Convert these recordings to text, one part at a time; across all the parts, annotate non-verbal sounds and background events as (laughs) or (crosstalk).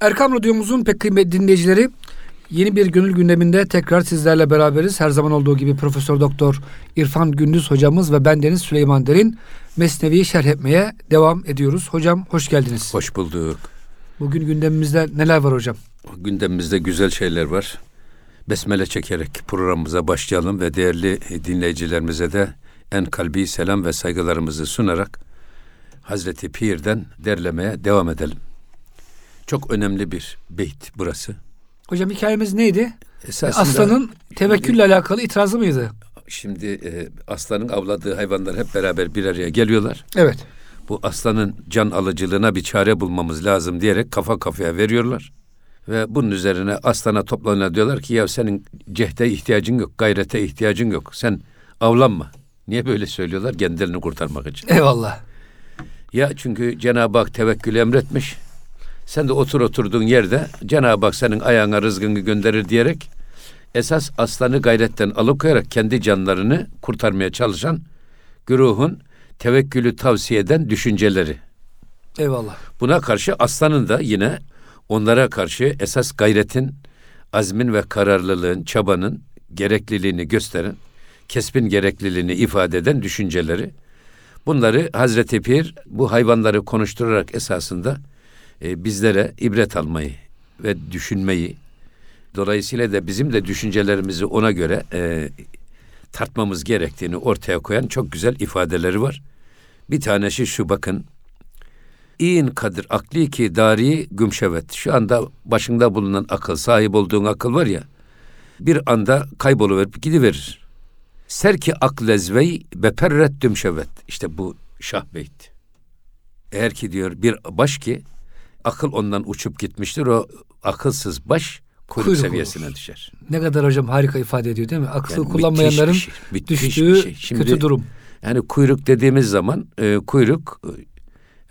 Erkam Radyomuzun pek kıymetli dinleyicileri yeni bir gönül gündeminde tekrar sizlerle beraberiz. Her zaman olduğu gibi Profesör Doktor İrfan Gündüz hocamız ve ben Deniz Süleyman Derin Mesnevi'yi şerh etmeye devam ediyoruz. Hocam hoş geldiniz. Hoş bulduk. Bugün gündemimizde neler var hocam? Gündemimizde güzel şeyler var. Besmele çekerek programımıza başlayalım ve değerli dinleyicilerimize de en kalbi selam ve saygılarımızı sunarak Hazreti Pir'den derlemeye devam edelim. Çok önemli bir beyt burası. Hocam hikayemiz neydi? Esasında, Aslanın tevekkülle alakalı itirazı mıydı? Şimdi e, aslanın avladığı hayvanlar hep beraber bir araya geliyorlar. Evet. Bu aslanın can alıcılığına bir çare bulmamız lazım diyerek kafa kafaya veriyorlar. Ve bunun üzerine aslana toplanıyor diyorlar ki ya senin cehde ihtiyacın yok, gayrete ihtiyacın yok. Sen avlanma. Niye böyle söylüyorlar? Kendilerini kurtarmak için. Eyvallah. Ya çünkü Cenab-ı Hak tevekkülü emretmiş. Sen de otur oturduğun yerde Cenab-ı Hak senin ayağına rızkını gönderir diyerek esas aslanı gayretten alıkoyarak kendi canlarını kurtarmaya çalışan güruhun tevekkülü tavsiye eden düşünceleri. Eyvallah. Buna karşı aslanın da yine onlara karşı esas gayretin, azmin ve kararlılığın, çabanın gerekliliğini gösteren, kesbin gerekliliğini ifade eden düşünceleri. Bunları Hazreti Pir bu hayvanları konuşturarak esasında e, bizlere ibret almayı ve düşünmeyi, dolayısıyla da bizim de düşüncelerimizi ona göre e, tartmamız gerektiğini ortaya koyan çok güzel ifadeleri var. Bir tanesi şu bakın. İn kadir akli ki dari gümşevet. Şu anda başında bulunan akıl, sahip olduğun akıl var ya, bir anda kayboluverip gidiverir. Serki aklezvey beperret dümşevet. İşte bu şah beyt. Eğer ki diyor bir baş ki akıl ondan uçup gitmiştir. O akılsız baş kuyruk, Kuyruk seviyesine olur. düşer. Ne kadar hocam harika ifade ediyor değil mi? Aklı Yani kullanmayanların müthiş şey, müthiş düştüğü şey. Şimdi- kötü durum. Yani kuyruk dediğimiz zaman e, kuyruk e,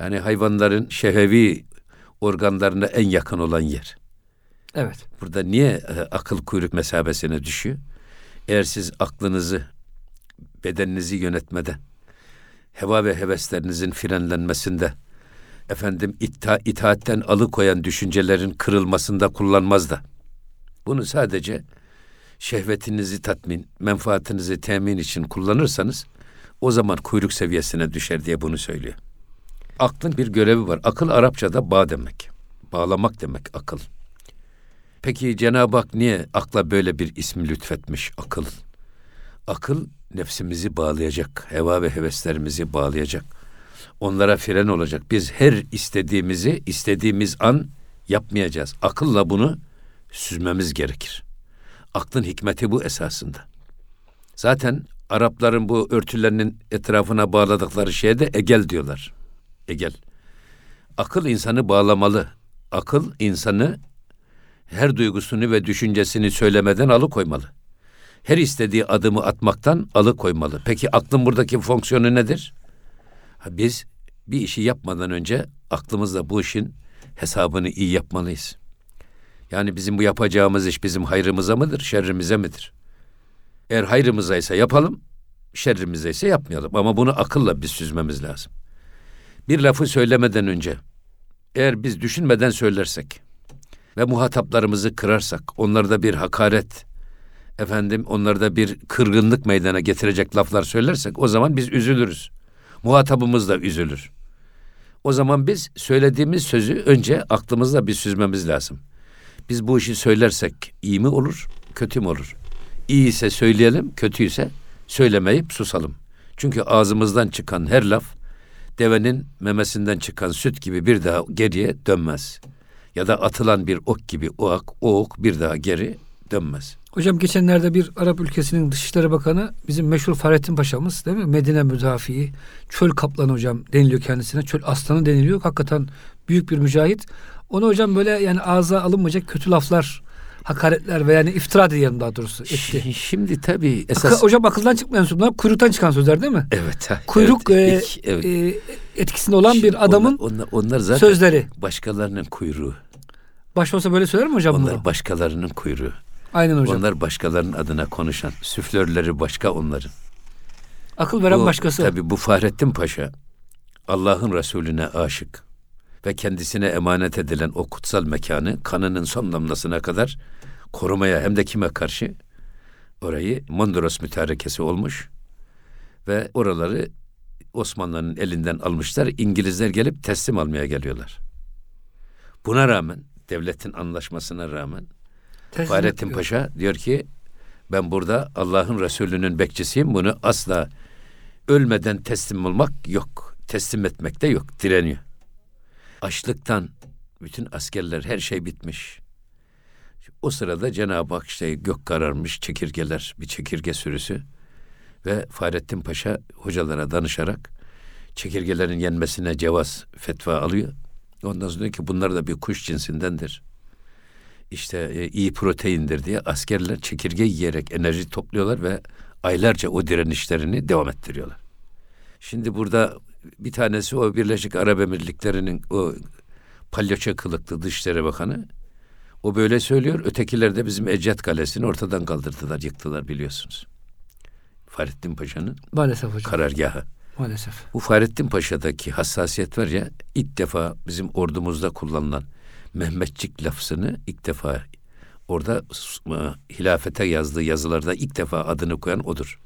yani hayvanların şehevi organlarına en yakın olan yer. Evet. Burada niye e, akıl kuyruk mesabesine düşüyor? Eğer siz aklınızı, bedeninizi yönetmede, heva ve heveslerinizin frenlenmesinde, efendim ita, itaatten alıkoyan düşüncelerin kırılmasında kullanmaz da, bunu sadece şehvetinizi tatmin, menfaatinizi temin için kullanırsanız, o zaman kuyruk seviyesine düşer diye bunu söylüyor. Aklın bir görevi var. Akıl Arapçada bağ demek. Bağlamak demek akıl. Peki Cenab-ı Hak niye akla böyle bir ismi lütfetmiş akıl? Akıl nefsimizi bağlayacak, heva ve heveslerimizi bağlayacak. Onlara fren olacak. Biz her istediğimizi istediğimiz an yapmayacağız. Akılla bunu süzmemiz gerekir. Aklın hikmeti bu esasında. Zaten Arapların bu örtülerinin etrafına bağladıkları şeye de egel diyorlar. Egel. Akıl insanı bağlamalı. Akıl insanı her duygusunu ve düşüncesini söylemeden alıkoymalı. Her istediği adımı atmaktan alıkoymalı. Peki aklın buradaki fonksiyonu nedir? Biz bir işi yapmadan önce aklımızla bu işin hesabını iyi yapmalıyız. Yani bizim bu yapacağımız iş bizim hayrımıza mıdır, şerrimize midir? Eğer hayrımıza ise yapalım, şerrimize ise yapmayalım. Ama bunu akılla biz süzmemiz lazım. Bir lafı söylemeden önce, eğer biz düşünmeden söylersek ve muhataplarımızı kırarsak, onlarda bir hakaret, efendim onlarda bir kırgınlık meydana getirecek laflar söylersek, o zaman biz üzülürüz. Muhatabımız da üzülür. O zaman biz söylediğimiz sözü önce aklımızla bir süzmemiz lazım. Biz bu işi söylersek iyi mi olur, kötü mü olur? İyi ise söyleyelim, kötüyse söylemeyip susalım. Çünkü ağzımızdan çıkan her laf devenin memesinden çıkan süt gibi bir daha geriye dönmez. Ya da atılan bir ok gibi o ok, o ok bir daha geri dönmez. Hocam geçenlerde bir Arap ülkesinin Dışişleri Bakanı bizim meşhur Fahrettin Paşa'mız değil mi? Medine müdafiği, çöl kaplanı hocam deniliyor kendisine. Çöl aslanı deniliyor. Hakikaten büyük bir mücahit. Onu hocam böyle yani ağza alınmayacak kötü laflar, hakaretler ve yani iftira diyelim daha doğrusu etti. Şi- Şimdi tabii Akı- esas... hocam akıldan çıkmayan sözler, kuyruktan çıkan sözler değil mi? Evet. ha, Kuyruk evet, e, ilk- evet. e, etkisinde olan Şimdi bir adamın onlar, onlar, onlar zaten sözleri. başkalarının kuyruğu. Baş olsa böyle söyler mi hocam Onlar bunu? başkalarının kuyruğu. Aynen hocam. Onlar başkalarının adına konuşan. Süflörleri başka onların. Akıl veren Bu, başkası. Tabii bu Fahrettin Paşa Allah'ın Resulüne aşık. ve kendisine emanet edilen o kutsal mekanı kanının son damlasına kadar korumaya hem de kime karşı orayı Mondros mütarekesi olmuş ve oraları Osmanlı'nın elinden almışlar. İngilizler gelip teslim almaya geliyorlar. Buna rağmen devletin anlaşmasına rağmen Teslim Fahrettin. Paşa diyor ki ben burada Allah'ın Resulü'nün bekçisiyim. Bunu asla ölmeden teslim olmak yok. Teslim etmek de yok. Direniyor. Açlıktan bütün askerler her şey bitmiş. O sırada Cenab-ı Hak işte gök kararmış çekirgeler, bir çekirge sürüsü ve Fahrettin Paşa hocalara danışarak çekirgelerin yenmesine cevaz fetva alıyor. Ondan sonra diyor ki bunlar da bir kuş cinsindendir işte e, iyi proteindir diye askerler çekirge yiyerek enerji topluyorlar ve aylarca o direnişlerini devam ettiriyorlar. Şimdi burada bir tanesi o Birleşik Arap Emirlikleri'nin o palyaço kılıklı Dışişleri Bakanı. O böyle söylüyor. Ötekiler de bizim Ecet Kalesi'ni ortadan kaldırdılar, yıktılar biliyorsunuz. Fahrettin Paşa'nın Maalesef hocam. karargahı. Maalesef. Bu Fahrettin Paşa'daki hassasiyet var ya ilk defa bizim ordumuzda kullanılan Mehmetçik lafzını ilk defa orada e, hilafete yazdığı yazılarda ilk defa adını koyan odur.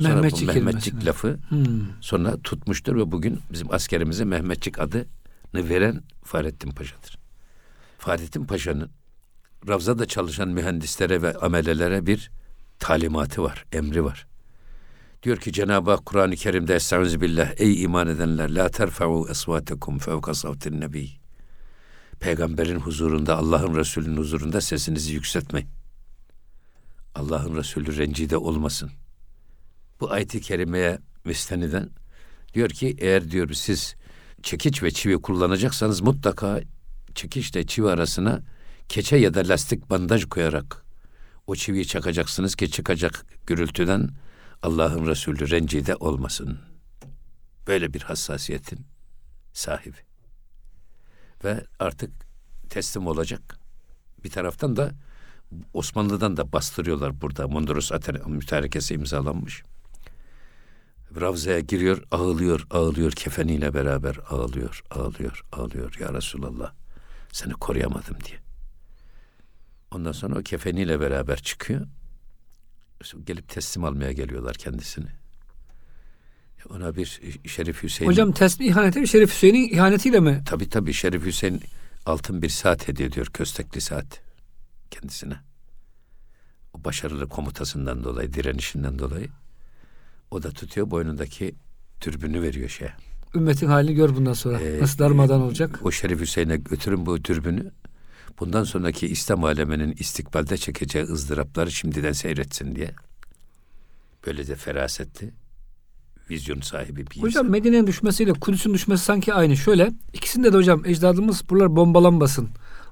Sonra Mehmetçik bu Mehmetçik lafı Hmm. sonra tutmuştur ve bugün bizim askerimize Mehmetçik adını veren Fahrettin Paşa'dır. Fahrettin Paşa'nın Ravza'da çalışan mühendislere ve amelelere bir talimatı var, emri var. Diyor ki Cenab-ı Hak Kur'an-ı Kerim'de Estaizu billah ey iman edenler la terfa'u esvatekum fevka savtin nebi. Peygamberin huzurunda, Allah'ın Resulü'nün huzurunda sesinizi yükseltmeyin. Allah'ın Resulü rencide olmasın. Bu ayet-i kerimeye müsteniden diyor ki eğer diyor siz çekiç ve çivi kullanacaksanız mutlaka çekiçle çivi arasına keçe ya da lastik bandaj koyarak o çiviyi çakacaksınız ki çıkacak gürültüden Allah'ın Resulü rencide olmasın. Böyle bir hassasiyetin sahibi. Ve artık teslim olacak. Bir taraftan da Osmanlı'dan da bastırıyorlar burada. Mondros mütarekesi imzalanmış. Ravza'ya giriyor, ağlıyor, ağlıyor kefeniyle beraber ağlıyor, ağlıyor, ağlıyor ya Resulallah. Seni koruyamadım diye. Ondan sonra o kefeniyle beraber çıkıyor. Gelip teslim almaya geliyorlar kendisini. Ona bir Şerif Hüseyin... Hocam tesbih ihaneti mi? Şerif Hüseyin'in ihanetiyle mi? Tabii tabii Şerif Hüseyin altın bir saat hediye ediyor. Köstekli saat kendisine. O başarılı komutasından dolayı, direnişinden dolayı. O da tutuyor boynundaki türbünü veriyor şeye. Ümmetin halini gör bundan sonra. Ee, Nasıl darmadan olacak? O Şerif Hüseyin'e götürün bu türbünü. Bundan sonraki İslam aleminin istikbalde çekeceği ızdırapları şimdiden seyretsin diye. Böylece ferasetli, vizyon sahibi bir Hocam insan. Medine'nin düşmesiyle Kudüs'ün düşmesi sanki aynı. Şöyle ikisinde de hocam ecdadımız buralar bombalanmasın.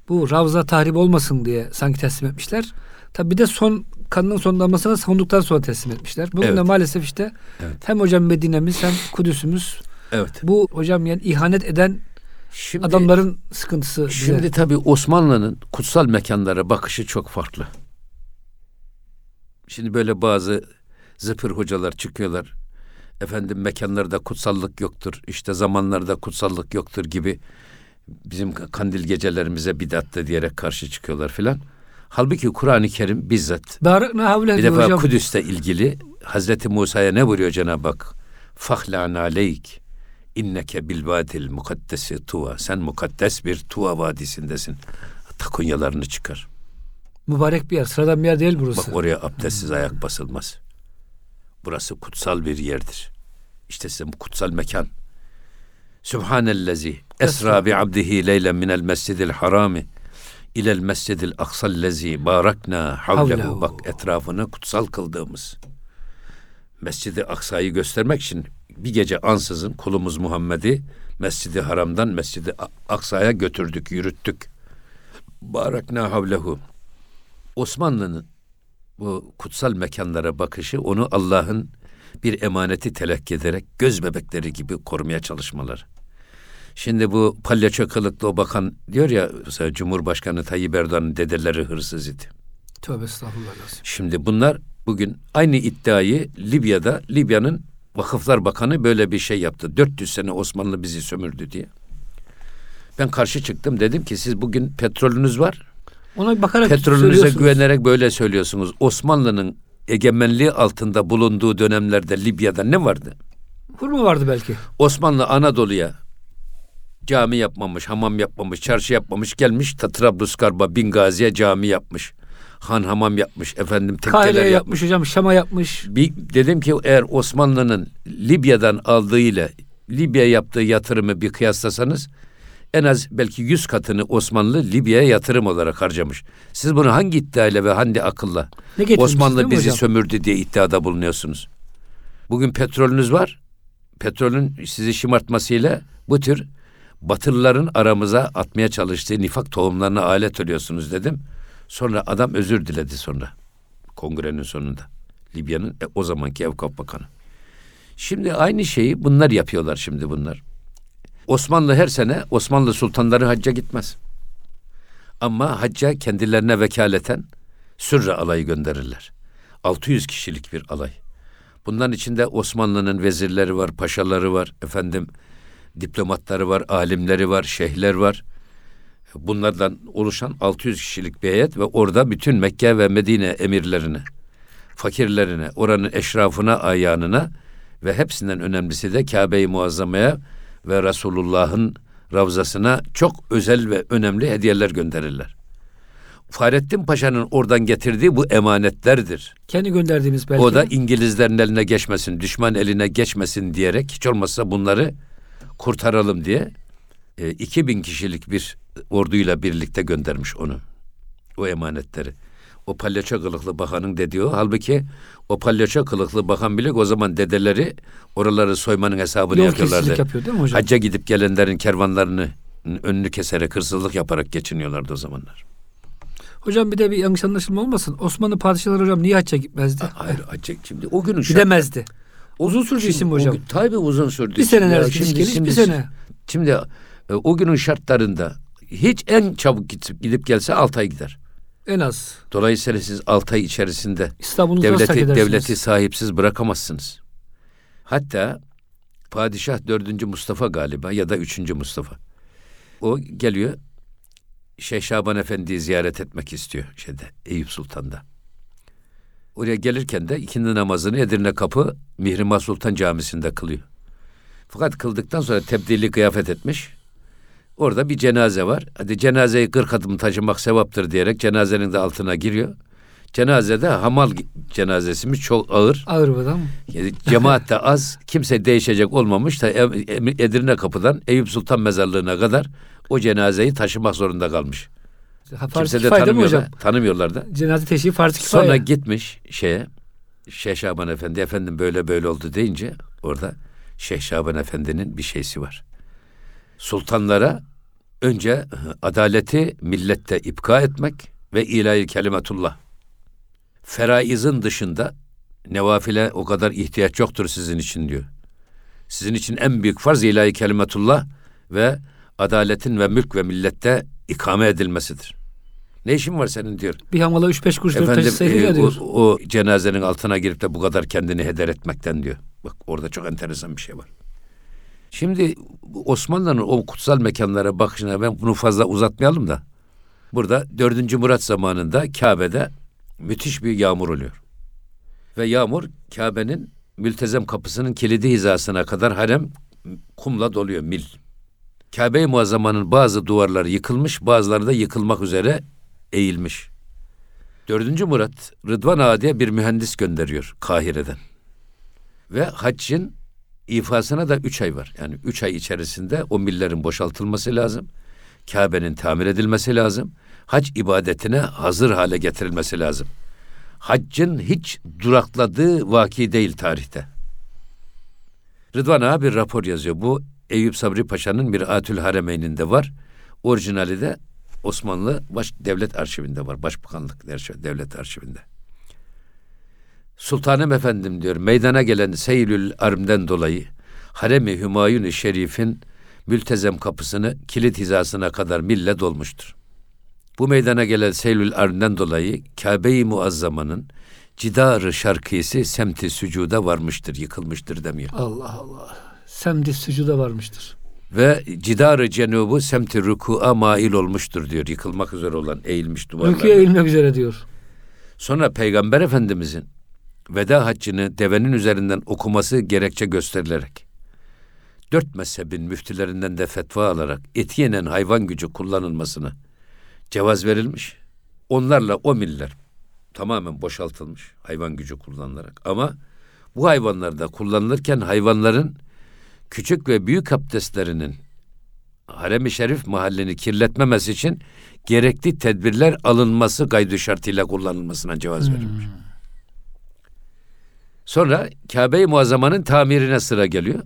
Bu Ravza tahrip olmasın diye sanki teslim etmişler. Tabi bir de son kanının son damlasını savunduktan sonra teslim etmişler. Bugün de Evet. maalesef işte Evet. hem hocam Medine'miz hem Kudüs'ümüz Evet. bu hocam yani ihanet eden Şimdi, adamların sıkıntısı bize. Şimdi tabii Osmanlı'nın kutsal mekanlara bakışı çok farklı. Şimdi böyle bazı zıpır hocalar çıkıyorlar. Efendim mekanlarda kutsallık yoktur. işte zamanlarda kutsallık yoktur gibi bizim kandil gecelerimize bidattı diyerek karşı çıkıyorlar filan. Halbuki Kur'an-ı Kerim bizzat bir defa hocam. Kudüs'te ilgili Hazreti Musa'ya ne buyuruyor Cenab-ı Hak? Fahlan aleyk inneke bil vadil mukaddesi tuva. Sen mukaddes bir tuva vadisindesin. Takunyalarını çıkar. Mübarek bir yer. Sıradan bir yer değil burası. Bak oraya abdestsiz ayak basılmaz. Burası kutsal bir yerdir. İşte size bu kutsal mekan. Sübhanellezi esra bi abdihi leylen minel mescidil harami ilel mescidil aksallezi barakna havlehu. Bak etrafını kutsal kıldığımız. Mescidi Aksa'yı göstermek için bir gece ansızın kulumuz Muhammed'i Mescidi Haram'dan Mescidi Aksa'ya götürdük, yürüttük. Barakna havlehu. Osmanlı'nın bu kutsal mekanlara bakışı onu Allah'ın bir emaneti telakki ederek göz bebekleri gibi korumaya çalışmaları. Şimdi bu palyaço kılıklı o bakan diyor ya mesela Cumhurbaşkanı Tayyip Erdoğan'ın dedeleri hırsız idi. Tövbe estağfurullah. Şimdi bunlar bugün aynı iddiayı Libya'da Libya'nın Vakıflar Bakanı böyle bir şey yaptı. 400 sene Osmanlı bizi sömürdü diye. Ben karşı çıktım. Dedim ki siz bugün petrolünüz var. Ona bakarak Petrolünüze güvenerek böyle söylüyorsunuz. Osmanlı'nın egemenliği altında bulunduğu dönemlerde Libya'da ne vardı? Hurma vardı belki. Osmanlı Anadolu'ya cami yapmamış, hamam yapmamış, çarşı yapmamış, gelmiş ta Trablusgarp'a, Bingazi'ye cami yapmış. Han hamam yapmış, efendim tekkeler Kahire'ye yapmış. yapmış hocam, Şam'a yapmış. Bir, dedim ki eğer Osmanlı'nın Libya'dan aldığı ile Libya yaptığı yatırımı bir kıyaslasanız en az belki yüz katını Osmanlı Libya'ya yatırım olarak harcamış. Siz bunu hangi iddiayla ve hangi akılla Osmanlı bizi hocam? sömürdü diye iddiada bulunuyorsunuz? Bugün petrolünüz var. Petrolün sizi şımartmasıyla bu tür Batılıların aramıza atmaya çalıştığı nifak tohumlarına alet oluyorsunuz dedim. Sonra adam özür diledi sonra. Kongrenin sonunda. Libya'nın e, o zamanki Evkaf Bakanı. Şimdi aynı şeyi bunlar yapıyorlar şimdi bunlar. Osmanlı her sene Osmanlı sultanları hacca gitmez. Ama hacca kendilerine vekaleten sürre alayı gönderirler. 600 kişilik bir alay. Bunların içinde Osmanlı'nın vezirleri var, paşaları var, efendim diplomatları var, alimleri var, şeyhler var. Bunlardan oluşan 600 kişilik bir heyet ve orada bütün Mekke ve Medine emirlerine, fakirlerine, oranın eşrafına, ayağına ve hepsinden önemlisi de Kabe-i Muazzama'ya ve Resulullah'ın ravzasına çok özel ve önemli hediyeler gönderirler. Fahrettin Paşa'nın oradan getirdiği bu emanetlerdir. Kendi gönderdiğimiz belki. O da İngilizlerin eline geçmesin, düşman eline geçmesin diyerek hiç olmazsa bunları kurtaralım diye e, 2000 kişilik bir orduyla birlikte göndermiş onu. O emanetleri. O palyaço kılıklı bakanın dediği o. Halbuki o palyaço kılıklı bakan bile o zaman dedeleri oraları soymanın hesabını Yol yapıyorlardı. yapıyor değil mi hocam? Hacca gidip gelenlerin kervanlarını önünü keserek hırsızlık yaparak geçiniyorlardı o zamanlar. Hocam bir de bir yanlış anlaşılma olmasın. Osmanlı padişahları hocam niye hacca gitmezdi? Hayır hacca şimdi o günün şart- Gidemezdi. Uzun sürdü Şimdi isim hocam. tabii uzun sürdü. Bir sene neredeyse şimdi- geliş şimdi- bir sene. Şimdi e, o günün şartlarında hiç en çabuk gidip, gidip gelse 6 ay gider. En az. Dolayısıyla siz 6 ay içerisinde devleti devleti sahipsiz bırakamazsınız. Hatta padişah 4. Mustafa galiba ya da 3. Mustafa. O geliyor Şeyh Şaban Efendi'yi ziyaret etmek istiyor şeyde Eyüp Sultan'da. Oraya gelirken de ikindi namazını Edirne Kapı Mihrimah Sultan Camisi'nde kılıyor. Fakat kıldıktan sonra tebdili kıyafet etmiş. Orada bir cenaze var. Hadi cenazeyi 40 adım taşımak sevaptır diyerek cenazenin de altına giriyor. Cenazede hamal cenazesimiz çok ağır. Ağır bir adam. Yani cemaat de az. Kimse değişecek olmamış da Edirne Kapı'dan Eyüp Sultan Mezarlığı'na kadar o cenazeyi taşımak zorunda kalmış. Ha, Kimse de hocam? tanımıyorlar, tanımıyorlar da. Cenaze teşhiği farz kifaye. Sonra gitmiş şeye Şeyh Şaban Efendi efendim böyle böyle oldu deyince orada Şeyh Şaban Efendi'nin bir şeysi var. Sultanlara önce adaleti millette ipka etmek ve ilahi kelimetullah. Feraizin dışında nevafile o kadar ihtiyaç yoktur sizin için diyor. Sizin için en büyük farz ilahi kelimetullah ve adaletin ve mülk ve millette ikame edilmesidir. Ne işin var senin diyor. bir hamala 3-5 kuruş dört taşı e, sayılır o, diyor. o cenazenin altına girip de bu kadar kendini heder etmekten diyor. Bak orada çok enteresan bir şey var. Şimdi Osmanlı'nın o kutsal mekanlara bakışına ben bunu fazla uzatmayalım da. Burada 4. Murat zamanında Kabe'de müthiş bir yağmur oluyor. Ve yağmur Kabe'nin mültezem kapısının kilidi hizasına kadar harem kumla doluyor mil. Kabe-i Muazzama'nın bazı duvarları yıkılmış, bazıları da yıkılmak üzere eğilmiş. Dördüncü Murat Rıdvan Ağa diye bir mühendis gönderiyor Kahire'den. Ve haccın ifasına da üç ay var. Yani üç ay içerisinde o millerin boşaltılması lazım. Kabe'nin tamir edilmesi lazım. Hac ibadetine hazır hale getirilmesi lazım. Haccın hiç durakladığı vaki değil tarihte. Rıdvan Ağa bir rapor yazıyor. Bu Eyüp Sabri Paşa'nın Miratül Haremeyn'inde var. Orijinali de Osmanlı Baş Devlet Arşivinde var. Başbakanlık Devlet Arşivinde. Sultanım efendim diyor meydana gelen Seylül Arm'den dolayı Harem-i Hümayun-i Şerif'in mültezem kapısını kilit hizasına kadar mille dolmuştur. Bu meydana gelen Seylül Arm'den dolayı Kabe-i Muazzama'nın Cidar-ı Şarkisi semti sücuda varmıştır, yıkılmıştır demiyor. Allah Allah. Semdi sucuda varmıştır. Ve cidarı cenubu semti ruku'a mail olmuştur diyor. Yıkılmak üzere olan eğilmiş duvarlar. Rüküye eğilmek üzere diyor. Sonra Peygamber Efendimizin veda haccını devenin üzerinden okuması gerekçe gösterilerek dört mezhebin müftülerinden de fetva alarak eti yenen hayvan gücü kullanılmasına cevaz verilmiş. Onlarla o miller tamamen boşaltılmış hayvan gücü kullanılarak. Ama bu hayvanlarda kullanılırken hayvanların küçük ve büyük abdestlerinin harem-i şerif mahallini kirletmemesi için gerekli tedbirler alınması gaydu şartıyla kullanılmasına cevaz verilmiş. Sonra Kabe-i Muazzama'nın tamirine sıra geliyor.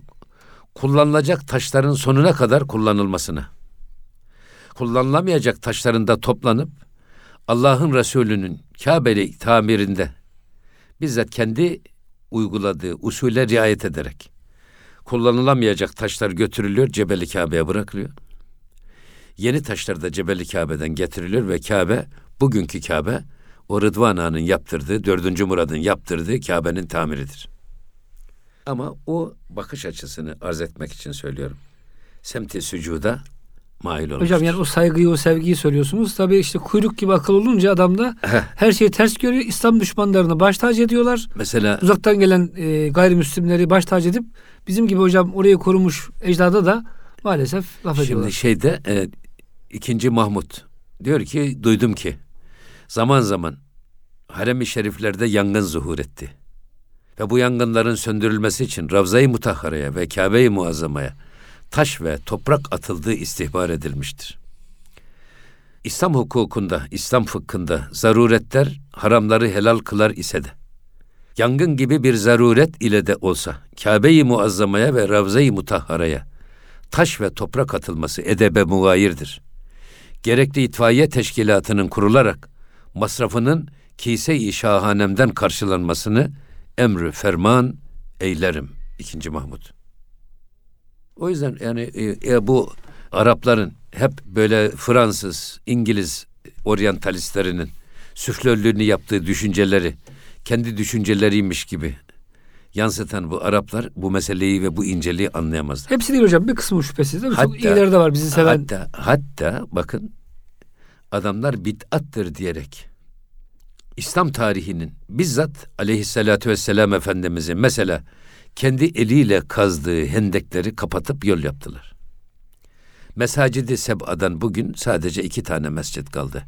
Kullanılacak taşların sonuna kadar kullanılmasına. Kullanılamayacak taşların da toplanıp Allah'ın Resulü'nün Kabe'li tamirinde bizzat kendi uyguladığı usule riayet ederek kullanılamayacak taşlar götürülüyor, Cebeli Kabe'ye bırakılıyor. Yeni taşlar da Cebeli Kabe'den getiriliyor ve Kabe, bugünkü Kabe, o Rıdvan Ağa'nın yaptırdığı, 4. Murad'ın yaptırdığı Kabe'nin tamiridir. Ama o bakış açısını arz etmek için söylüyorum. Semti sücuda mail olmuştur. Hocam yani o saygıyı, o sevgiyi söylüyorsunuz. Tabii işte kuyruk gibi akıl olunca adamda her şeyi ters görüyor. İslam düşmanlarını baş tacı ediyorlar. Mesela Uzaktan gelen e, gayrimüslimleri baş tacı edip bizim gibi hocam orayı korumuş ecdada da maalesef laf ediyorlar. Şimdi şeyde e, ikinci Mahmut diyor ki duydum ki zaman zaman harem-i şeriflerde yangın zuhur etti. Ve bu yangınların söndürülmesi için Ravza-i Mutahhara'ya ve Kabe-i Muazzama'ya taş ve toprak atıldığı istihbar edilmiştir. İslam hukukunda, İslam fıkhında zaruretler haramları helal kılar ise de yangın gibi bir zaruret ile de olsa Kabe-i Muazzama'ya ve Ravza-i Mutahhara'ya taş ve toprak atılması edebe mugayirdir. Gerekli itfaiye teşkilatının kurularak masrafının kise-i şahanemden karşılanmasını emrü ferman eylerim. İkinci Mahmud. O yüzden yani e, e, bu Arapların hep böyle Fransız, İngiliz oryantalistlerinin süflörlüğünü yaptığı düşünceleri kendi düşünceleriymiş gibi yansıtan bu Araplar bu meseleyi ve bu inceliği anlayamazlar. Hepsi değil hocam bir kısmı şüphesiz değil mi? Çok Hatta- iyileri de var bizi seven. Hatta hatta bakın adamlar bid'attır diyerek İslam tarihinin bizzat aleyhissalatü vesselam Efendimizin mesela kendi eliyle kazdığı hendekleri kapatıp yol yaptılar. Mesacidi Seb'adan bugün sadece iki tane mescit kaldı.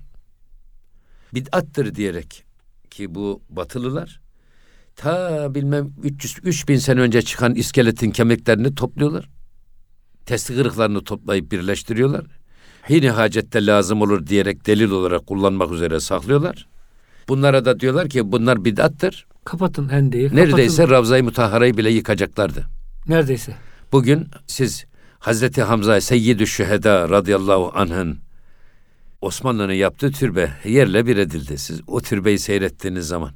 Bid'attır diyerek ki bu batılılar ta bilmem 300 3000 sene önce çıkan iskeletin kemiklerini topluyorlar. Testi kırıklarını toplayıp birleştiriyorlar. Hini hacette lazım olur diyerek delil olarak kullanmak üzere saklıyorlar. Bunlara da diyorlar ki bunlar bid'attır. Kapatın hendeyi. kapatın. Neredeyse Ravza-i Mutahhara'yı bile yıkacaklardı. Neredeyse. Bugün siz Hazreti Hamza Seyyidü Şüheda radıyallahu anh'ın Osmanlı'nın yaptığı türbe yerle bir edildi. Siz o türbeyi seyrettiğiniz zaman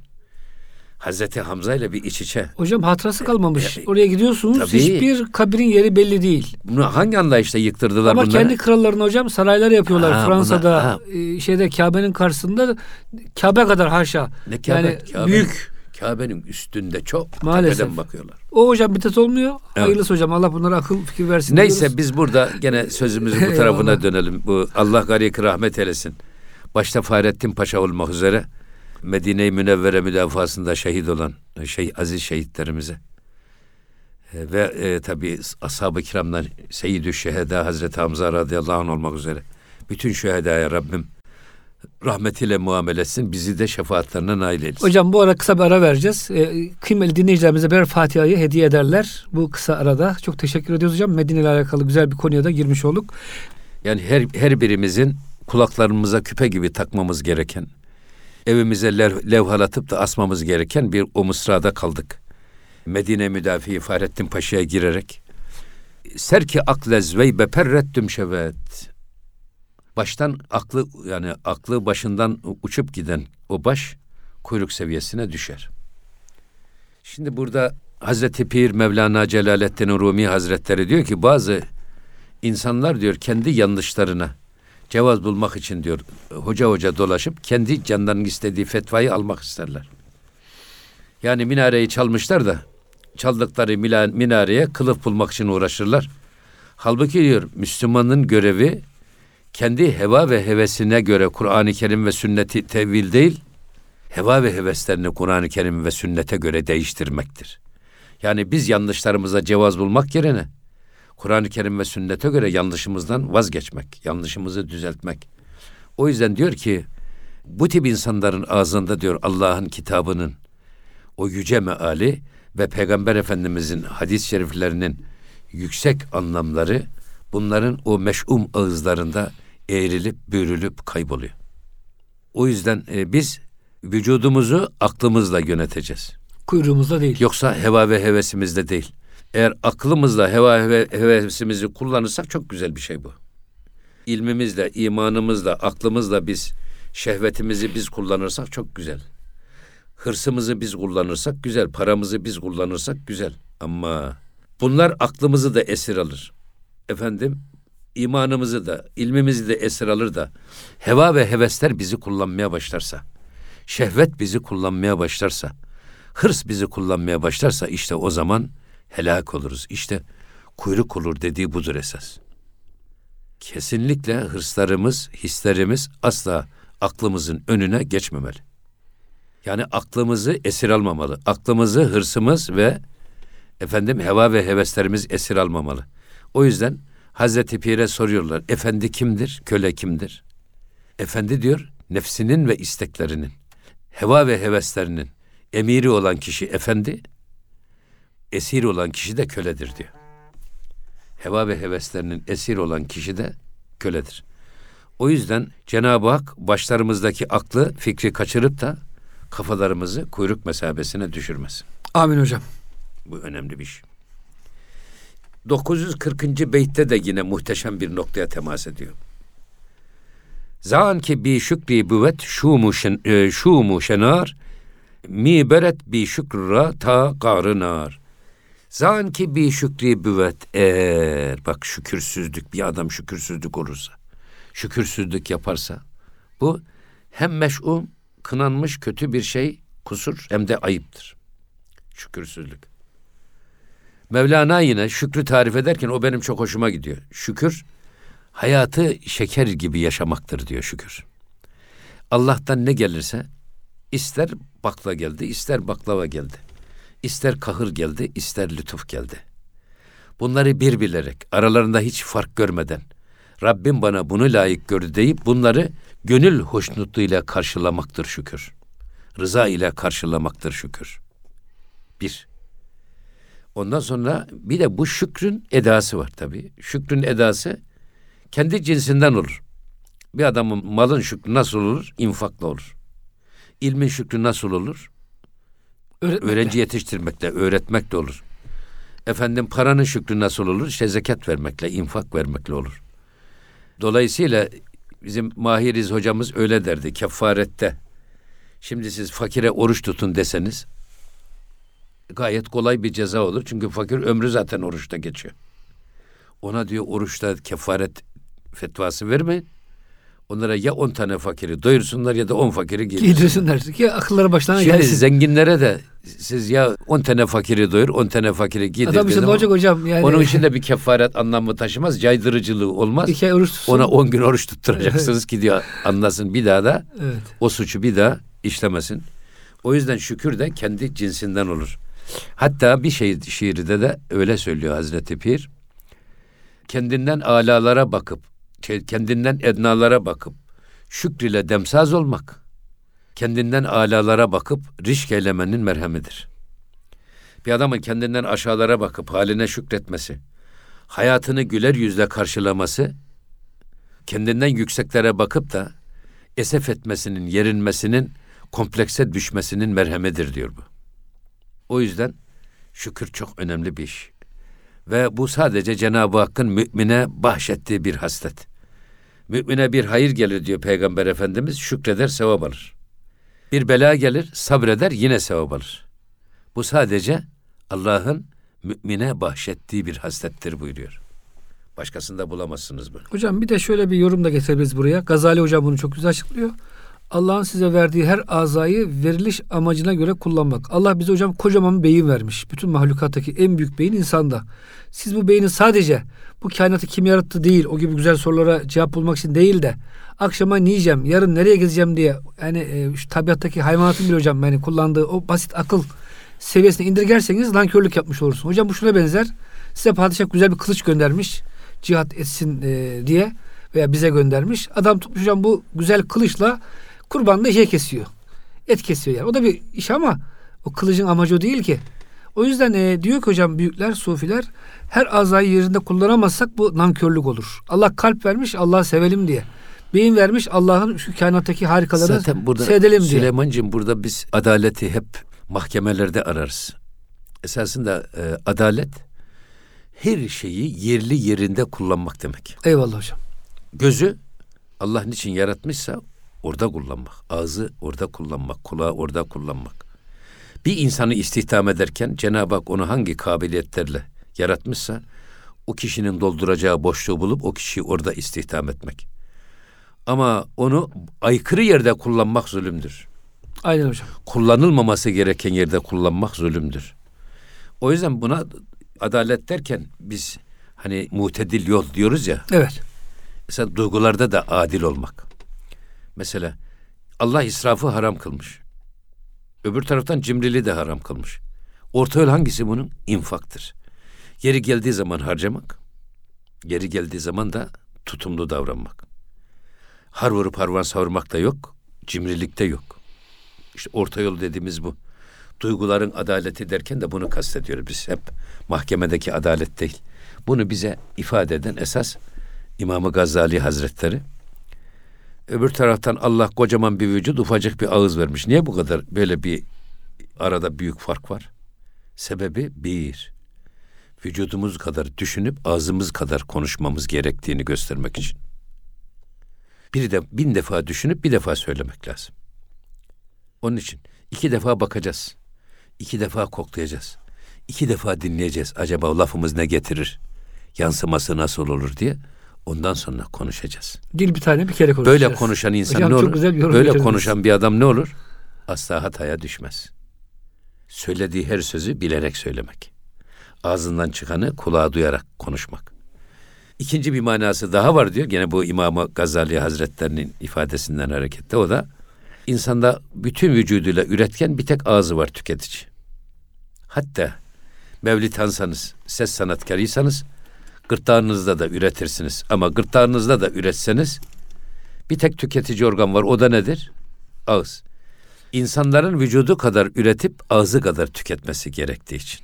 Hazreti Hamza ile bir iç içe. Hocam hatırası kalmamış. E, Oraya gidiyorsunuz tabii. hiçbir kabrin yeri belli değil. Bunu hangi anlayışla yıktırdılar Ama bunları? kendi krallarına hocam saraylar yapıyorlar Ha, Fransa'da. buna- ha. e, şeyde Kabe'nin karşısında Kabe kadar haşa. Ne Kabe, yani Kabe'nin- büyük. Kabe'nin üstünde çok Maalesef. tepeden bakıyorlar. O hocam bitat olmuyor. Evet. Hayırlısı hocam. Allah bunlara akıl fikir versin. Neyse diyoruz. biz burada gene sözümüzü bu (laughs) tarafına dönelim. Bu Allah garik rahmet eylesin. Başta Fahrettin Paşa olmak üzere Medine-i Münevvere müdafasında şehit olan şey aziz şehitlerimize e, ve e, tabi ashab-ı kiramdan Seyyid-ü Şeheda Hazreti Hamza radıyallahu anh olmak üzere bütün şühedaya Rabbim rahmetiyle muamele etsin. Bizi de şefaatlerine nail eylesin. Hocam bu ara kısa bir ara vereceğiz. E, kıymetli dinleyicilerimize birer Fatiha'yı hediye ederler. Bu kısa arada. Çok teşekkür ediyoruz hocam. Medine ile alakalı güzel bir konuya da girmiş olduk. Yani her, her birimizin kulaklarımıza küpe gibi takmamız gereken, evimize lev, levhalatıp da asmamız gereken bir o mısrada kaldık. Medine müdafi Fahrettin Paşa'ya girerek, Serki aklez ve beperrettüm şevet. Baştan aklı yani aklı başından uçup giden o baş kuyruk seviyesine düşer. Şimdi burada Hazreti Pir Mevlana Celaleddin Rumi Hazretleri diyor ki bazı insanlar diyor kendi yanlışlarına cevaz bulmak için diyor hoca hoca dolaşıp kendi canlarının istediği fetvayı almak isterler. Yani minareyi çalmışlar da çaldıkları minareye kılıf bulmak için uğraşırlar. Halbuki diyor Müslümanın görevi kendi heva ve hevesine göre Kur'an-ı Kerim ve sünneti tevil değil, heva ve heveslerini Kur'an-ı Kerim ve sünnete göre değiştirmektir. Yani biz yanlışlarımıza cevaz bulmak yerine Kur'an-ı Kerim ve sünnete göre yanlışımızdan vazgeçmek, yanlışımızı düzeltmek. O yüzden diyor ki bu tip insanların ağzında diyor Allah'ın kitabının o yüce meali ve Peygamber Efendimizin hadis-i şeriflerinin yüksek anlamları bunların o meş'um ağızlarında eğrilip bürülüp kayboluyor. O yüzden e, biz vücudumuzu aklımızla yöneteceğiz. Kuyruğumuzda değil. Yoksa heva ve hevesimizde değil. Eğer aklımızla heva ve hevesimizi kullanırsak çok güzel bir şey bu. İlmimizle, imanımızla, aklımızla biz şehvetimizi biz kullanırsak çok güzel. Hırsımızı biz kullanırsak güzel, paramızı biz kullanırsak güzel. Ama bunlar aklımızı da esir alır. Efendim, imanımızı da, ilmimizi de esir alır da heva ve hevesler bizi kullanmaya başlarsa, şehvet bizi kullanmaya başlarsa, hırs bizi kullanmaya başlarsa işte o zaman helak oluruz. İşte kuyruk olur dediği budur esas. Kesinlikle hırslarımız, hislerimiz asla aklımızın önüne geçmemeli. Yani aklımızı esir almamalı. Aklımızı hırsımız ve efendim heva ve heveslerimiz esir almamalı. O yüzden Hazreti Pir'e soruyorlar. Efendi kimdir? Köle kimdir? Efendi diyor nefsinin ve isteklerinin, heva ve heveslerinin emiri olan kişi efendi, esir olan kişi de köledir diyor. Heva ve heveslerinin esir olan kişi de köledir. O yüzden Cenab-ı Hak başlarımızdaki aklı, fikri kaçırıp da kafalarımızı kuyruk mesabesine düşürmesin. Amin hocam. Bu önemli bir şey. 940. beytte de yine muhteşem bir noktaya temas ediyor. Zan ki bi şükri büvet şumu şen, e, şumu şenar mi beret bi şükra ta qarınar. Zan ki bi şükri büvet eğer bak şükürsüzlük bir adam şükürsüzlük olursa şükürsüzlük yaparsa bu hem meş'um kınanmış kötü bir şey kusur hem de ayıptır. Şükürsüzlük. Mevlana yine şükrü tarif ederken o benim çok hoşuma gidiyor. Şükür hayatı şeker gibi yaşamaktır diyor şükür. Allah'tan ne gelirse ister bakla geldi, ister baklava geldi. İster kahır geldi, ister lütuf geldi. Bunları bir bilerek, aralarında hiç fark görmeden Rabbim bana bunu layık gördü deyip bunları gönül hoşnutluğuyla karşılamaktır şükür. Rıza ile karşılamaktır şükür. Bir. Ondan sonra bir de bu şükrün edası var tabii. Şükrün edası kendi cinsinden olur. Bir adamın malın şükrü nasıl olur? İnfakla olur. İlmin şükrü nasıl olur? Öğretmekle. Öğrenci yetiştirmekle, öğretmekle olur. Efendim paranın şükrü nasıl olur? İşte zekat vermekle, infak vermekle olur. Dolayısıyla bizim Mahiriz hocamız öyle derdi kefarette. Şimdi siz fakire oruç tutun deseniz gayet kolay bir ceza olur. Çünkü fakir ömrü zaten oruçta geçiyor. Ona diyor oruçta kefaret fetvası vermeyin. Onlara ya on tane fakiri doyursunlar ya da on fakiri giydirsinler. Giydirsinler ki akılları başlarına Şimdi gelsin. zenginlere de siz ya on tane fakiri doyur, on tane fakiri giydir. Adam işte ne olacak hocam yani. Onun için de bir kefaret anlamı taşımaz, caydırıcılığı olmaz. iki ay oruç tutsun. Ona on gün oruç tutturacaksınız ki diyor anlasın bir daha da Evet. o suçu bir daha işlemesin. O yüzden şükür de kendi cinsinden olur. Hatta bir şey şiirde de öyle söylüyor Hazreti Pir. Kendinden alalara bakıp, kendinden ednalara bakıp şükriyle demsaz olmak, kendinden alalara bakıp rişk eylemenin merhemidir. Bir adamın kendinden aşağılara bakıp haline şükretmesi, hayatını güler yüzle karşılaması, kendinden yükseklere bakıp da esef etmesinin, yerinmesinin, komplekse düşmesinin merhemidir diyor bu. O yüzden şükür çok önemli bir iş. Ve bu sadece Cenab-ı Hakk'ın mümine bahşettiği bir haslet. Mümine bir hayır gelir diyor Peygamber Efendimiz, şükreder sevap alır. Bir bela gelir, sabreder yine sevap alır. Bu sadece Allah'ın mümine bahşettiği bir haslettir buyuruyor. Başkasında bulamazsınız bunu. Hocam bir de şöyle bir yorum da getirebiliriz buraya. Gazali hocam bunu çok güzel açıklıyor. Allah'ın size verdiği her azayı veriliş amacına göre kullanmak. Allah bize hocam kocaman bir beyin vermiş. Bütün mahlukattaki en büyük beyin insanda. Siz bu beyni sadece bu kainatı kim yarattı değil, o gibi güzel sorulara cevap bulmak için değil de akşama ne yiyeceğim, yarın nereye gezeceğim diye yani e, şu tabiattaki hayvanatın bile hocam yani kullandığı o basit akıl seviyesine indirgerseniz nankörlük yapmış olursun. Hocam bu şuna benzer. Size padişah güzel bir kılıç göndermiş. Cihat etsin e, diye veya bize göndermiş. Adam tutmuş hocam bu güzel kılıçla kurbanla şey kesiyor. Et kesiyor yani. O da bir iş ama o kılıcın amacı o değil ki. O yüzden e, diyor ki hocam büyükler, sufiler her azayı yerinde kullanamazsak bu nankörlük olur. Allah kalp vermiş Allah'ı sevelim diye. Beyin vermiş Allah'ın şu kainattaki harikaları Zaten burada seyredelim diye. Süleyman'cığım burada biz adaleti hep mahkemelerde ararız. Esasında e, adalet her şeyi yerli yerinde kullanmak demek. Eyvallah hocam. Gözü Allah niçin yaratmışsa orada kullanmak. Ağzı orada kullanmak. Kulağı orada kullanmak. Bir insanı istihdam ederken Cenab-ı Hak onu hangi kabiliyetlerle yaratmışsa o kişinin dolduracağı boşluğu bulup o kişiyi orada istihdam etmek. Ama onu aykırı yerde kullanmak zulümdür. Aynen hocam. Kullanılmaması gereken yerde kullanmak zulümdür. O yüzden buna adalet derken biz hani mutedil yol diyoruz ya. Evet. Mesela duygularda da adil olmak. Mesela Allah israfı haram kılmış. Öbür taraftan cimriliği de haram kılmış. Orta yol hangisi bunun? İnfaktır. Yeri geldiği zaman harcamak, yeri geldiği zaman da tutumlu davranmak. Har vurup harvan savurmak da yok, cimrilik de yok. İşte orta yol dediğimiz bu. Duyguların adaleti derken de bunu kastediyoruz biz hep. Mahkemedeki adalet değil. Bunu bize ifade eden esas İmam-ı Gazali Hazretleri. Öbür taraftan Allah kocaman bir vücut, ufacık bir ağız vermiş. Niye bu kadar böyle bir arada büyük fark var? Sebebi bir, vücudumuz kadar düşünüp ağzımız kadar konuşmamız gerektiğini göstermek için. Bir de bin defa düşünüp bir defa söylemek lazım. Onun için iki defa bakacağız. iki defa koklayacağız. iki defa dinleyeceğiz. Acaba lafımız ne getirir? Yansıması nasıl olur diye. Ondan sonra konuşacağız. Dil bir tane bir kere konuşacağız. Böyle konuşan insan Hocam ne çok olur? güzel bir yorum Böyle getirdiniz. konuşan bir adam ne olur? Asla hataya düşmez. Söylediği her sözü bilerek söylemek. Ağzından çıkanı kulağa duyarak konuşmak. İkinci bir manası daha var diyor. Gene bu İmam-ı Gazali Hazretlerinin ifadesinden hareketle o da insanda bütün vücuduyla üretken bir tek ağzı var tüketici. Hatta mevlitansanız, ses sanatkarıysanız gırtlağınızda da üretirsiniz. Ama gırtlağınızda da üretseniz bir tek tüketici organ var. O da nedir? Ağız. İnsanların vücudu kadar üretip ağzı kadar tüketmesi gerektiği için.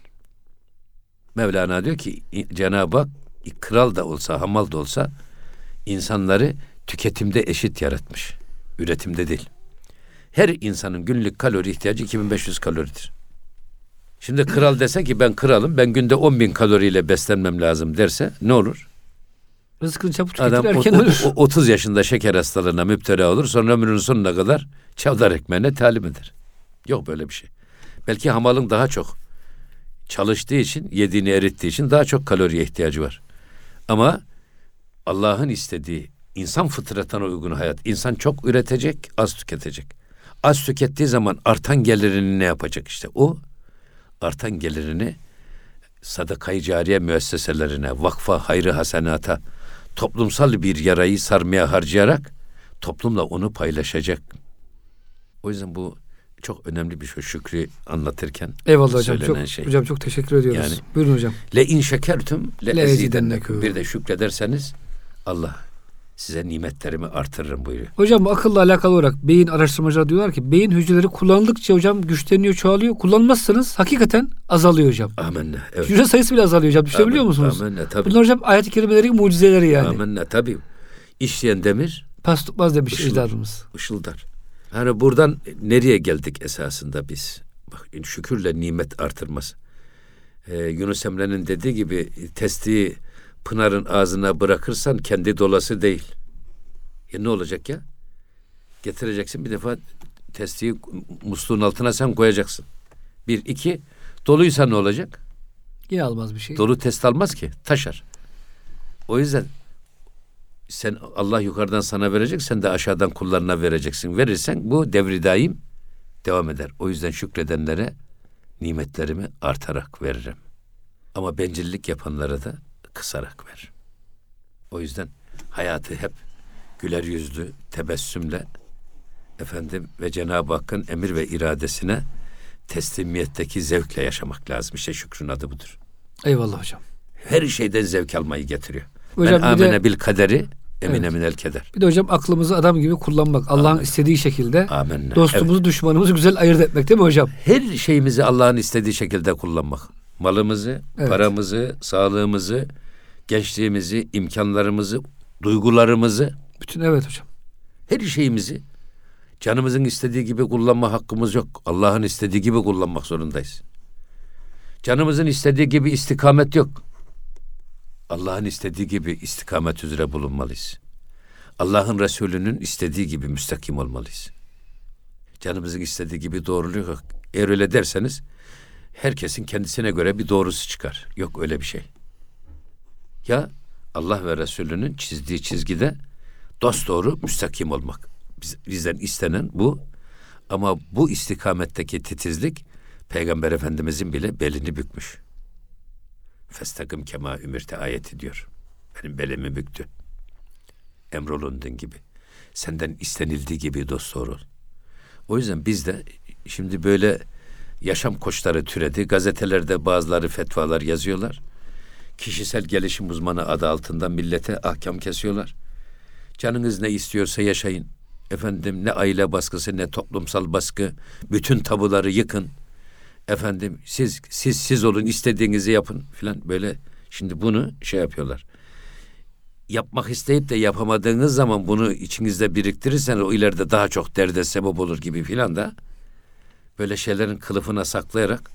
Mevlana diyor ki Cenab-ı Hak kral da olsa, hamal da olsa insanları tüketimde eşit yaratmış. Üretimde değil. Her insanın günlük kalori ihtiyacı 2500 kaloridir. Şimdi kral dese ki ben kralım, ben günde 10 bin kaloriyle beslenmem lazım derse ne olur? Rızkını çabuk tüketir Adam erken o- ölür. o- 30 yaşında şeker hastalığına müptela olur. Sonra ömrünün sonuna kadar çavdar ekmeğine talim eder. Yok böyle bir şey. Belki hamalın daha çok çalıştığı için, yediğini erittiği için daha çok kaloriye ihtiyacı var. Ama Allah'ın istediği insan fıtratına uygun hayat. İnsan çok üretecek, az tüketecek. Az tükettiği zaman artan gelirini ne yapacak işte? O artan gelirini sadakayı cariye müesseselerine, vakfa, hayrı hasenata, toplumsal bir yarayı sarmaya harcayarak toplumla onu paylaşacak. O yüzden bu çok önemli bir şey. Şükrü anlatırken Eyvallah hocam. Çok, şey. Hocam çok teşekkür ediyoruz. Yani- Buyurun hocam. Le in şekertüm le, Le ezidennekum. Bir de şükrederseniz Allah size nimetlerimi artırırım buyuruyor. Hocam akılla alakalı olarak beyin araştırmacılar diyorlar ki beyin hücreleri kullanıldıkça hocam güçleniyor, çoğalıyor. Kullanmazsanız hakikaten azalıyor hocam. Amenna. Evet. Hücre sayısı bile azalıyor hocam. Düşünebiliyor Amen- musunuz? Amenna tabii. Bunlar hocam ayet-i kerimelerin mucizeleri yani. Amenna tabii. İşleyen demir Pas tutmaz demiş Işıl. ecdadımız. ışıldar. Yani buradan nereye geldik esasında biz? Bak şükürle nimet artırması. Ee, Yunus Emre'nin dediği gibi testiyi Pınar'ın ağzına bırakırsan kendi dolası değil. Ya ne olacak ya? Getireceksin bir defa testiyi musluğun altına sen koyacaksın. Bir, iki, doluysa ne olacak? Yine almaz bir şey. Dolu test almaz ki, taşar. O yüzden sen Allah yukarıdan sana verecek, sen de aşağıdan kullarına vereceksin. Verirsen bu devri daim devam eder. O yüzden şükredenlere nimetlerimi artarak veririm. Ama bencillik yapanlara da kısarak ver. O yüzden hayatı hep güler yüzlü, tebessümle efendim ve Cenab-ı Hakk'ın emir ve iradesine teslimiyetteki zevkle yaşamak lazım. İşte şükrün adı budur. Eyvallah hocam. Her şeyden zevk almayı getiriyor. Hocam ben bir de- amene bil kaderi emine Evet. minel keder. Bir de hocam aklımızı adam gibi kullanmak. Allah'ın istediği şekilde Amenna. dostumuzu, düşmanımızı güzel ayırt etmek değil mi hocam? Evet. Her şeyimizi Allah'ın istediği şekilde kullanmak. Malımızı, Evet. paramızı, sağlığımızı, gençliğimizi, imkanlarımızı, duygularımızı, Bütün evet hocam. her şeyimizi canımızın istediği gibi kullanma hakkımız yok. Allah'ın istediği gibi kullanmak zorundayız. Canımızın istediği gibi istikamet yok. Allah'ın istediği gibi istikamet üzere bulunmalıyız. Allah'ın Resulü'nün istediği gibi müstakim olmalıyız. Canımızın istediği gibi doğruluyor yok. Eğer öyle derseniz herkesin kendisine göre bir doğrusu çıkar. Yok öyle bir şey. Ya Allah ve Resulü'nün çizdiği çizgide dost doğru müstakim olmak. Biz, bizden istenen bu. Ama bu istikametteki titizlik Peygamber Efendimizin bile belini bükmüş. Festakım kema ümirte ayeti diyor. Benim belimi büktü. Emrolundun gibi. Senden istenildiği gibi dost doğru ol. O yüzden biz de şimdi böyle yaşam koçları türedi. Gazetelerde bazıları fetvalar yazıyorlar. Kişisel gelişim uzmanı adı altında millete ahkam kesiyorlar. Canınız ne istiyorsa yaşayın. Efendim ne aile baskısı ne toplumsal baskı. Bütün tabuları yıkın. Efendim siz siz siz olun istediğinizi yapın filan böyle. Şimdi bunu şey yapıyorlar. Yapmak isteyip de yapamadığınız zaman bunu içinizde biriktirirseniz o ileride daha çok derde sebep olur gibi filan da böyle şeylerin kılıfına saklayarak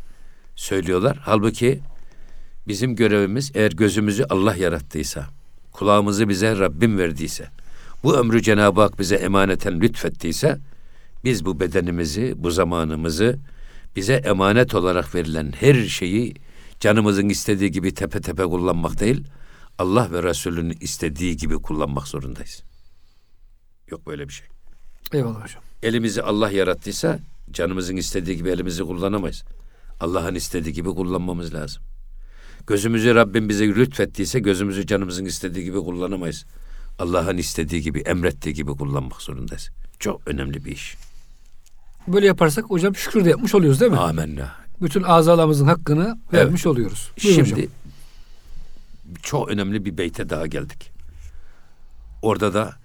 söylüyorlar. Halbuki bizim görevimiz eğer gözümüzü Allah yarattıysa, kulağımızı bize Rabbim verdiyse, bu ömrü Cenab-ı Hak bize emaneten lütfettiyse, biz bu bedenimizi, bu zamanımızı bize emanet olarak verilen her şeyi canımızın istediği gibi tepe tepe kullanmak değil, Allah ve Resulünün istediği gibi kullanmak zorundayız. Yok böyle bir şey. Eyvallah hocam. Elimizi Allah yarattıysa canımızın istediği gibi elimizi kullanamayız. Allah'ın istediği gibi kullanmamız lazım. Gözümüzü Rabbim bize lütfettiyse gözümüzü canımızın istediği gibi kullanamayız. Allah'ın istediği gibi, emrettiği gibi kullanmak zorundayız. Çok önemli bir iş. Böyle yaparsak hocam şükür de yapmış oluyoruz değil mi? Amenna. Bütün azalarımızın hakkını vermiş oluyoruz. Buyurun Şimdi hocam. çok önemli bir beyte daha geldik. Orada da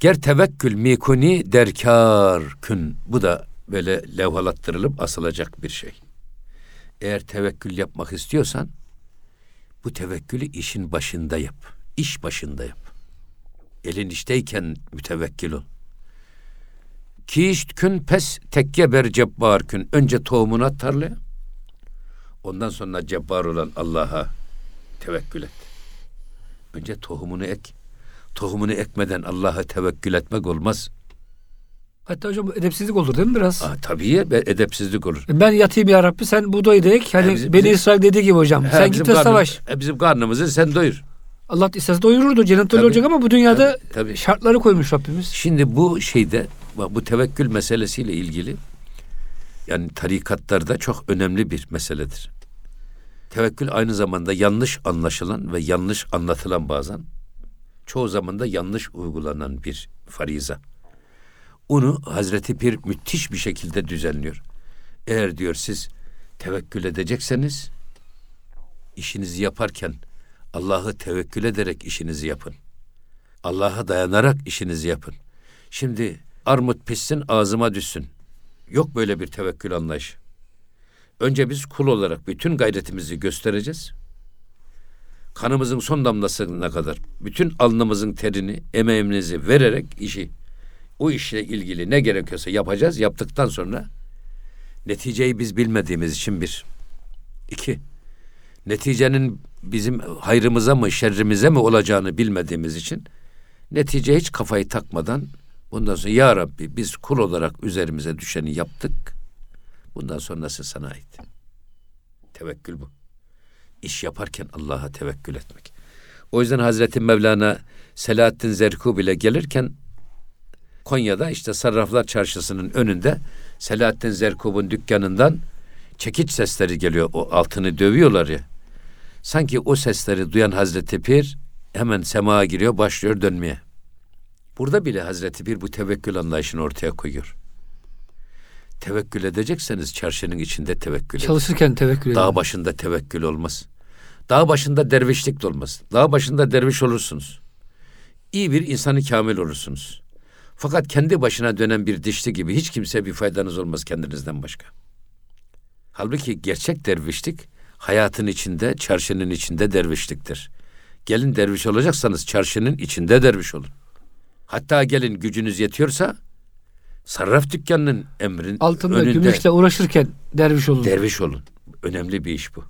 ger tevekkül mikuni derkar kün. Bu da böyle levhalattırılıp asılacak bir şey. Eğer tevekkül yapmak istiyorsan bu tevekkülü işin başında yap. İş başında yap. Elin işteyken mütevekkil ol. Kişt kün pes tekke ber cebbar kün. Önce tohumunu at tarlaya. Ondan sonra cebbar olan Allah'a tevekkül et. Önce tohumunu ek. Tohumunu ekmeden Allah'a tevekkül etmek olmaz. Hatta hocam edepsizlik olur değil mi biraz? Aa, tabii ya edepsizlik olur. Ben yatayım ya Rabbi sen buğdayı da ek. Hani He, bizim- Beni bizim- İsrail dediği gibi hocam. He, sen git karnım- savaş. e, bizim karnımızı sen doyur. Allah istese doyururdu. Cennet öyle olacak ama bu dünyada Tabii, tabii. şartları koymuş Rabbimiz. Şimdi bu şeyde bu tevekkül meselesiyle ilgili yani tarikatlarda çok önemli bir meseledir. Tevekkül aynı zamanda yanlış anlaşılan ve yanlış anlatılan bazen çoğu zaman da yanlış uygulanan bir fariza. Onu Hazreti Pir müthiş bir şekilde düzenliyor. Eğer diyor siz tevekkül edecekseniz işinizi yaparken Allah'ı tevekkül ederek işinizi yapın. Allah'a dayanarak işinizi yapın. Şimdi armut pişsin ağzıma düşsün. Yok böyle bir tevekkül anlayışı. Önce biz kul olarak bütün gayretimizi göstereceğiz. Kanımızın son damlasına kadar bütün alnımızın terini, emeğimizi vererek işi, o işle ilgili ne gerekiyorsa yapacağız. Yaptıktan sonra neticeyi biz bilmediğimiz için bir. iki, neticenin bizim hayrımıza mı şerrimize mi olacağını bilmediğimiz için netice hiç kafayı takmadan bundan sonra ya Rabbi biz kul olarak üzerimize düşeni yaptık. Bundan sonrası sana ait. Tevekkül bu. İş yaparken Allah'a tevekkül etmek. O yüzden Hazreti Mevlana Selahattin Zerkub ile gelirken Konya'da işte Sarraflar Çarşısı'nın önünde Selahattin Zerkub'un dükkanından çekiç sesleri geliyor. O altını dövüyorlar ya. Sanki o sesleri duyan Hazreti Pir hemen semaya giriyor, başlıyor dönmeye. Burada bile Hazreti Pir bu tevekkül anlayışını ortaya koyuyor. Tevekkül edecekseniz çarşının içinde tevekkül edin. Çalışırken tevekkül edin. Dağ başında tevekkül olmaz. Dağ başında dervişlik de olmaz. Dağ başında derviş olursunuz. İyi bir insanı kamil olursunuz. Fakat kendi başına dönen bir dişli gibi hiç kimseye bir faydanız olmaz kendinizden başka. Halbuki gerçek dervişlik hayatın içinde, çarşının içinde dervişliktir. Gelin derviş olacaksanız çarşının içinde derviş olun. Hatta gelin gücünüz yetiyorsa sarraf dükkanının emrin Altında önünde gümüşle uğraşırken derviş olun. derviş olun. Önemli bir iş bu.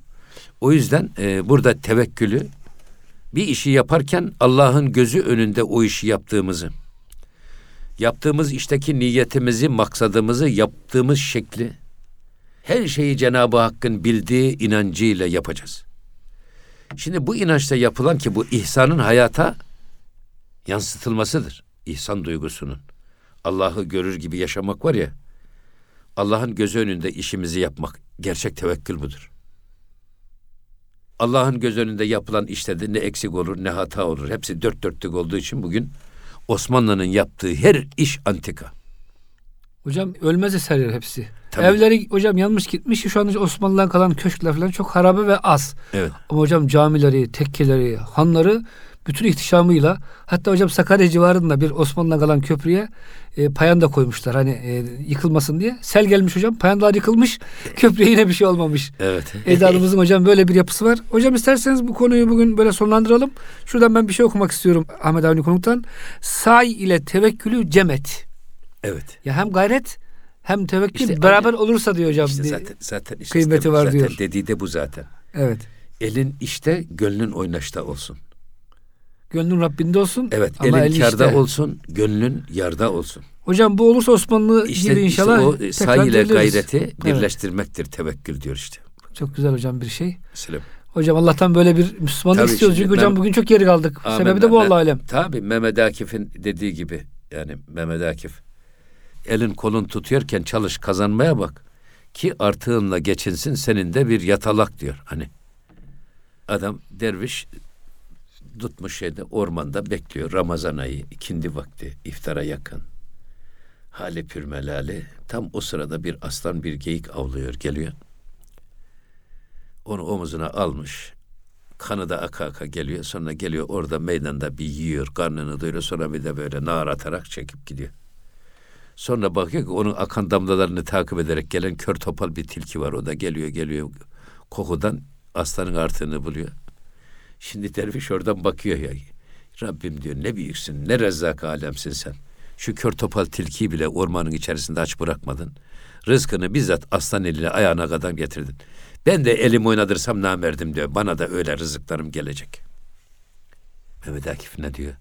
O yüzden e, burada tevekkülü bir işi yaparken Allah'ın gözü önünde o işi yaptığımızı, yaptığımız işteki niyetimizi, maksadımızı, yaptığımız şekli, her şeyi Cenab-ı Hakk'ın bildiği inancıyla yapacağız. Şimdi bu inançla yapılan ki bu ihsanın hayata yansıtılmasıdır. İhsan duygusunun. Allah'ı görür gibi yaşamak var ya, Allah'ın gözü önünde işimizi yapmak. Gerçek tevekkül budur. Allah'ın göz önünde yapılan işte de ne eksik olur ne hata olur. Hepsi dört dörtlük olduğu için bugün Osmanlı'nın yaptığı her iş antika. Hocam ölmez eserler hepsi. Tabii. Evleri hocam yanmış gitmiş. Şu anda Osmanlı'dan kalan köşkler falan çok harabe ve az. Evet. Ama hocam camileri, tekkeleri, hanları bütün ihtişamıyla hatta hocam Sakarya civarında bir Osmanlı'dan kalan köprüye e, payanda koymuşlar hani e, yıkılmasın diye. Sel gelmiş hocam payandalar yıkılmış (laughs) köprüye yine bir şey olmamış. Evet. Ecdadımızın hocam böyle bir yapısı var. Hocam isterseniz bu konuyu bugün böyle sonlandıralım. Şuradan ben bir şey okumak istiyorum Ahmet Avni Konuk'tan. Say ile tevekkülü cemet. evet. Ya hem gayret hem tevekkül İşte beraber olursa diyor hocam. İşte diye. zaten zaten işte kıymeti bu var zaten diyor. Dediği de bu zaten. Evet. Elin işte, gönlün oynaşta olsun. Gönlün Rabbinde olsun. Evet, ama elin eli kârda işte. olsun, gönlün yarda olsun. Hocam bu olursa Osmanlı İşte, gibi inşallah işte o say ile gayreti Evet. birleştirmektir tevekkül diyor işte. Çok güzel hocam bir şey. Mesela. Hocam Allah'tan böyle bir Müslümanlık Tabii istiyoruz. şimdi Çünkü hocam bugün çok geri kaldık. Amin, Sebebi de bu Allah alem. Tabii Mehmet Akif'in dediği gibi yani Mehmet Akif elin kolun tutuyorken çalış kazanmaya bak ki artığınla geçinsin senin de bir yatalak diyor hani. Adam derviş tutmuş şeyde ormanda bekliyor Ramazan ayı ikindi vakti iftara yakın. Hali pürmelali tam o sırada bir aslan bir geyik avlıyor geliyor. Onu omuzuna almış kanı da aka aka geliyor. Sonra geliyor orada meydanda bir yiyor, karnını doyuruyor. Sonra bir de böyle nar atarak çekip gidiyor. Sonra bakıyor ki onun akan damlalarını takip ederek gelen kör topal bir tilki var. O da geliyor geliyor kokudan aslanın artığını buluyor. Şimdi derviş oradan bakıyor ya. Rabbim diyor ne büyüksün, ne rezzak alemsin sen. Şu kör topal tilkiyi bile ormanın içerisinde aç bırakmadın. Rızkını bizzat aslan eline ayağına kadar getirdin. Ben de elim oynadırsam namerdim diyor. Bana da öyle rızıklarım gelecek. Mehmet Akif ne diyor?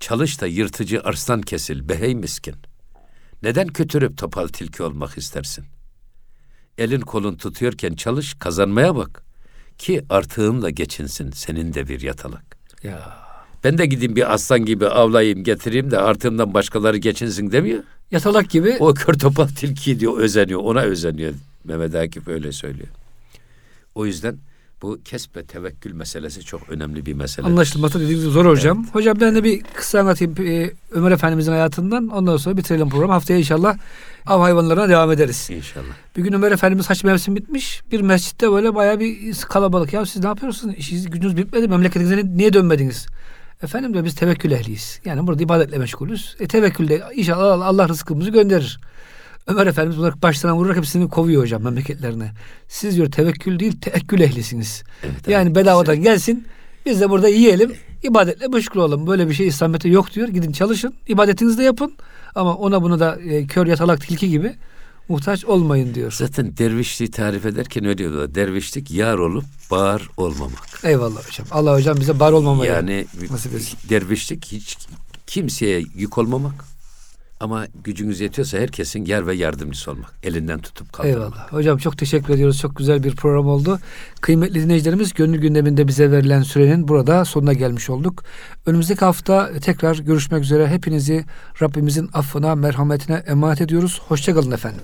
Çalış da yırtıcı arslan kesil behey miskin. Neden kötürüp topal tilki olmak istersin? Elin kolun tutuyorken çalış kazanmaya bak. Ki artığınla geçinsin senin de bir yatalak. Ya. Ben de gideyim bir aslan gibi avlayayım getireyim de artığımdan başkaları geçinsin demiyor. Yatalak gibi O kör topal tilki diyor özeniyor ona özeniyor. Mehmet Akif öyle söylüyor. O yüzden bu kesb ve tevekkül meselesi çok önemli bir mesele. anlaşılması dediğimiz gibi zor hocam. Hocam ben de bir kısa anlatayım e, Ömer Efendimizin hayatından. Ondan sonra bitirelim programı. Haftaya inşallah av hayvanlarına devam ederiz. İnşallah. Bir gün Ömer Efendimiz haç mevsim bitmiş. Bir mescitte böyle bayağı bir kalabalık. Ya siz ne yapıyorsunuz? İşiniz gücünüz bitmedi. Memleketinize niye dönmediniz? Efendim de biz tevekkül ehliyiz. Yani burada ibadetle meşgulüz. E tevekkülde inşallah Allah, Allah rızkımızı gönderir. Ömer Efendimiz olarak başlarına vurarak hepsini kovuyor hocam memleketlerine. Siz diyor tevekkül değil teekkül ehlisiniz. Evet, yani evet. bedavadan gelsin. Biz de burada yiyelim. ibadetle meşgul olalım. Böyle bir şey İslamiyet'te yok diyor. Gidin çalışın. ibadetinizi de yapın. Ama ona bunu da e, kör yatalak tilki gibi muhtaç olmayın diyor. Zaten dervişliği tarif ederken öyle diyorlar. Dervişlik yar olup bağır olmamak. Eyvallah hocam. Allah hocam bize bar olmamayı. Yani nasip etsin. dervişlik hiç kimseye yük olmamak. Ama gücünüz yetiyorsa herkesin yer ve yardımcısı olmak. Elinden tutup kaldırmak. Eyvallah. Hocam çok teşekkür ediyoruz. Çok güzel bir program oldu. Kıymetli dinleyicilerimiz gönül gündeminde bize verilen sürenin burada sonuna gelmiş olduk. Önümüzdeki hafta tekrar görüşmek üzere. Hepinizi Rabbimizin affına, merhametine emanet ediyoruz. Hoşçakalın efendim.